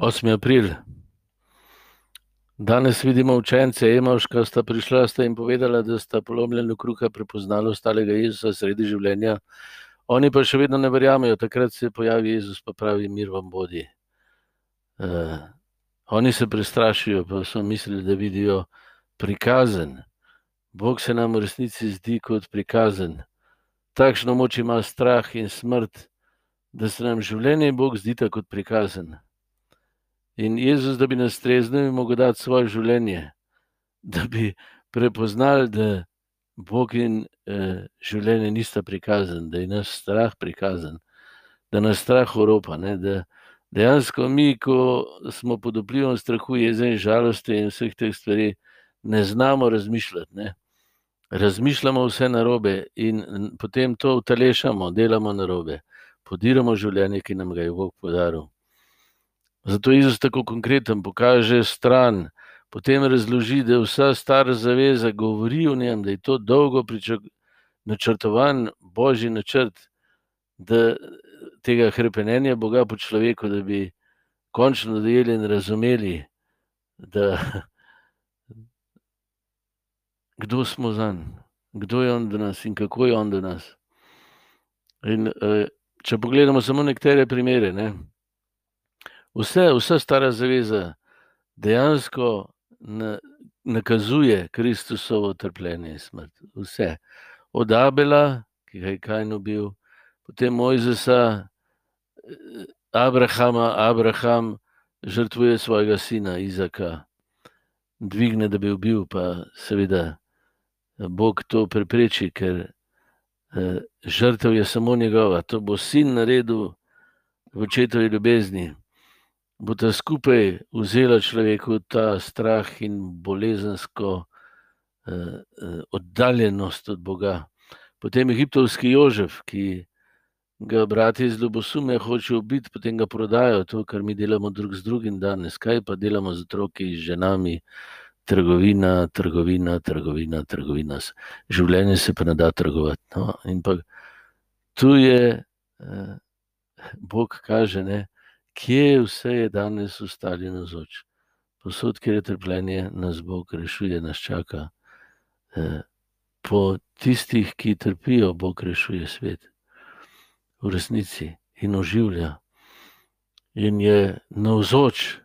8. april. Danes vidimo učence Emavška, sta prišla sta in povedala, da sta polomljeno kruha prepoznala ostalega Jezusa sredi življenja. Oni pa še vedno ne verjamejo, takrat se pojavi Jezus, pa pravi: Mir vam bodi. Uh, oni se prestrašijo, pa so mislili, da vidijo prikazen. Bog se nam v resnici zdi kot prikazen. Takšno moč ima strah in smrt, da se nam življenje Bog zdi kot prikazen. In Jezus, da bi nas streznil, je mogel dati svoje življenje, da bi prepoznali, da Bog in eh, življenje nista prikazani, da je naš strah prikazan, da nas strah oropa. Ne? Da dejansko mi, ko smo pod vplivom strahu, jeze in žalosti in vseh teh stvari, ne znamo razmišljati. Ne? Razmišljamo vse na robe in potem to utelešamo, delamo na robe, podiramo življenje, ki nam ga je Bog podaril. Zato Jezus tako konkreten pokaže stran, potem razloži, da je vsa stara zaveza govori o njem, da je to dolgo načrtovan božji načrt, da tega krepenja Boga po človeku, da bi končno dojeli in razumeli, da kdo smo za njim, kdo je on do nas in kako je on do nas. In, uh, če pogledamo samo nekatere primere. Ne, vse, vsa stara zaveza dejansko na, nakazuje Kristusovo trpljenje in smrt. Vse. Od Abela, ki ga je Kajn ubil, potem Mojzesa, Abrahama, Abraham žrtvuje svojega sina Izaka, dvigne, da bi ubil, pa seveda Bog to prepreči, ker eh, žrtev je samo njegova. To bo sin naredil v očetovi ljubezni bo ta skupaj vzela človeku ta strah in bolezensko eh, eh, oddaljenost od Boga. Potem egiptovski Jožef, ki ga brati iz Ljubosume hoče ubiti, potem ga prodajo, to, kar mi delamo drug z drugim danes. Kaj pa delamo z otroki, z ženami, trgovina, trgovina, trgovina, trgovina. Življenje se pa ne da trgovati. No? Pa tu je, eh, Bog kaže, ne, kje vse je danes ostali na zoč. Posod, kjer je trpljenje, nas Bog rešuje, nas čaka. Eh, po tistih, ki trpijo, Bog rešuje svet, v resnici in oživlja. In je navzoč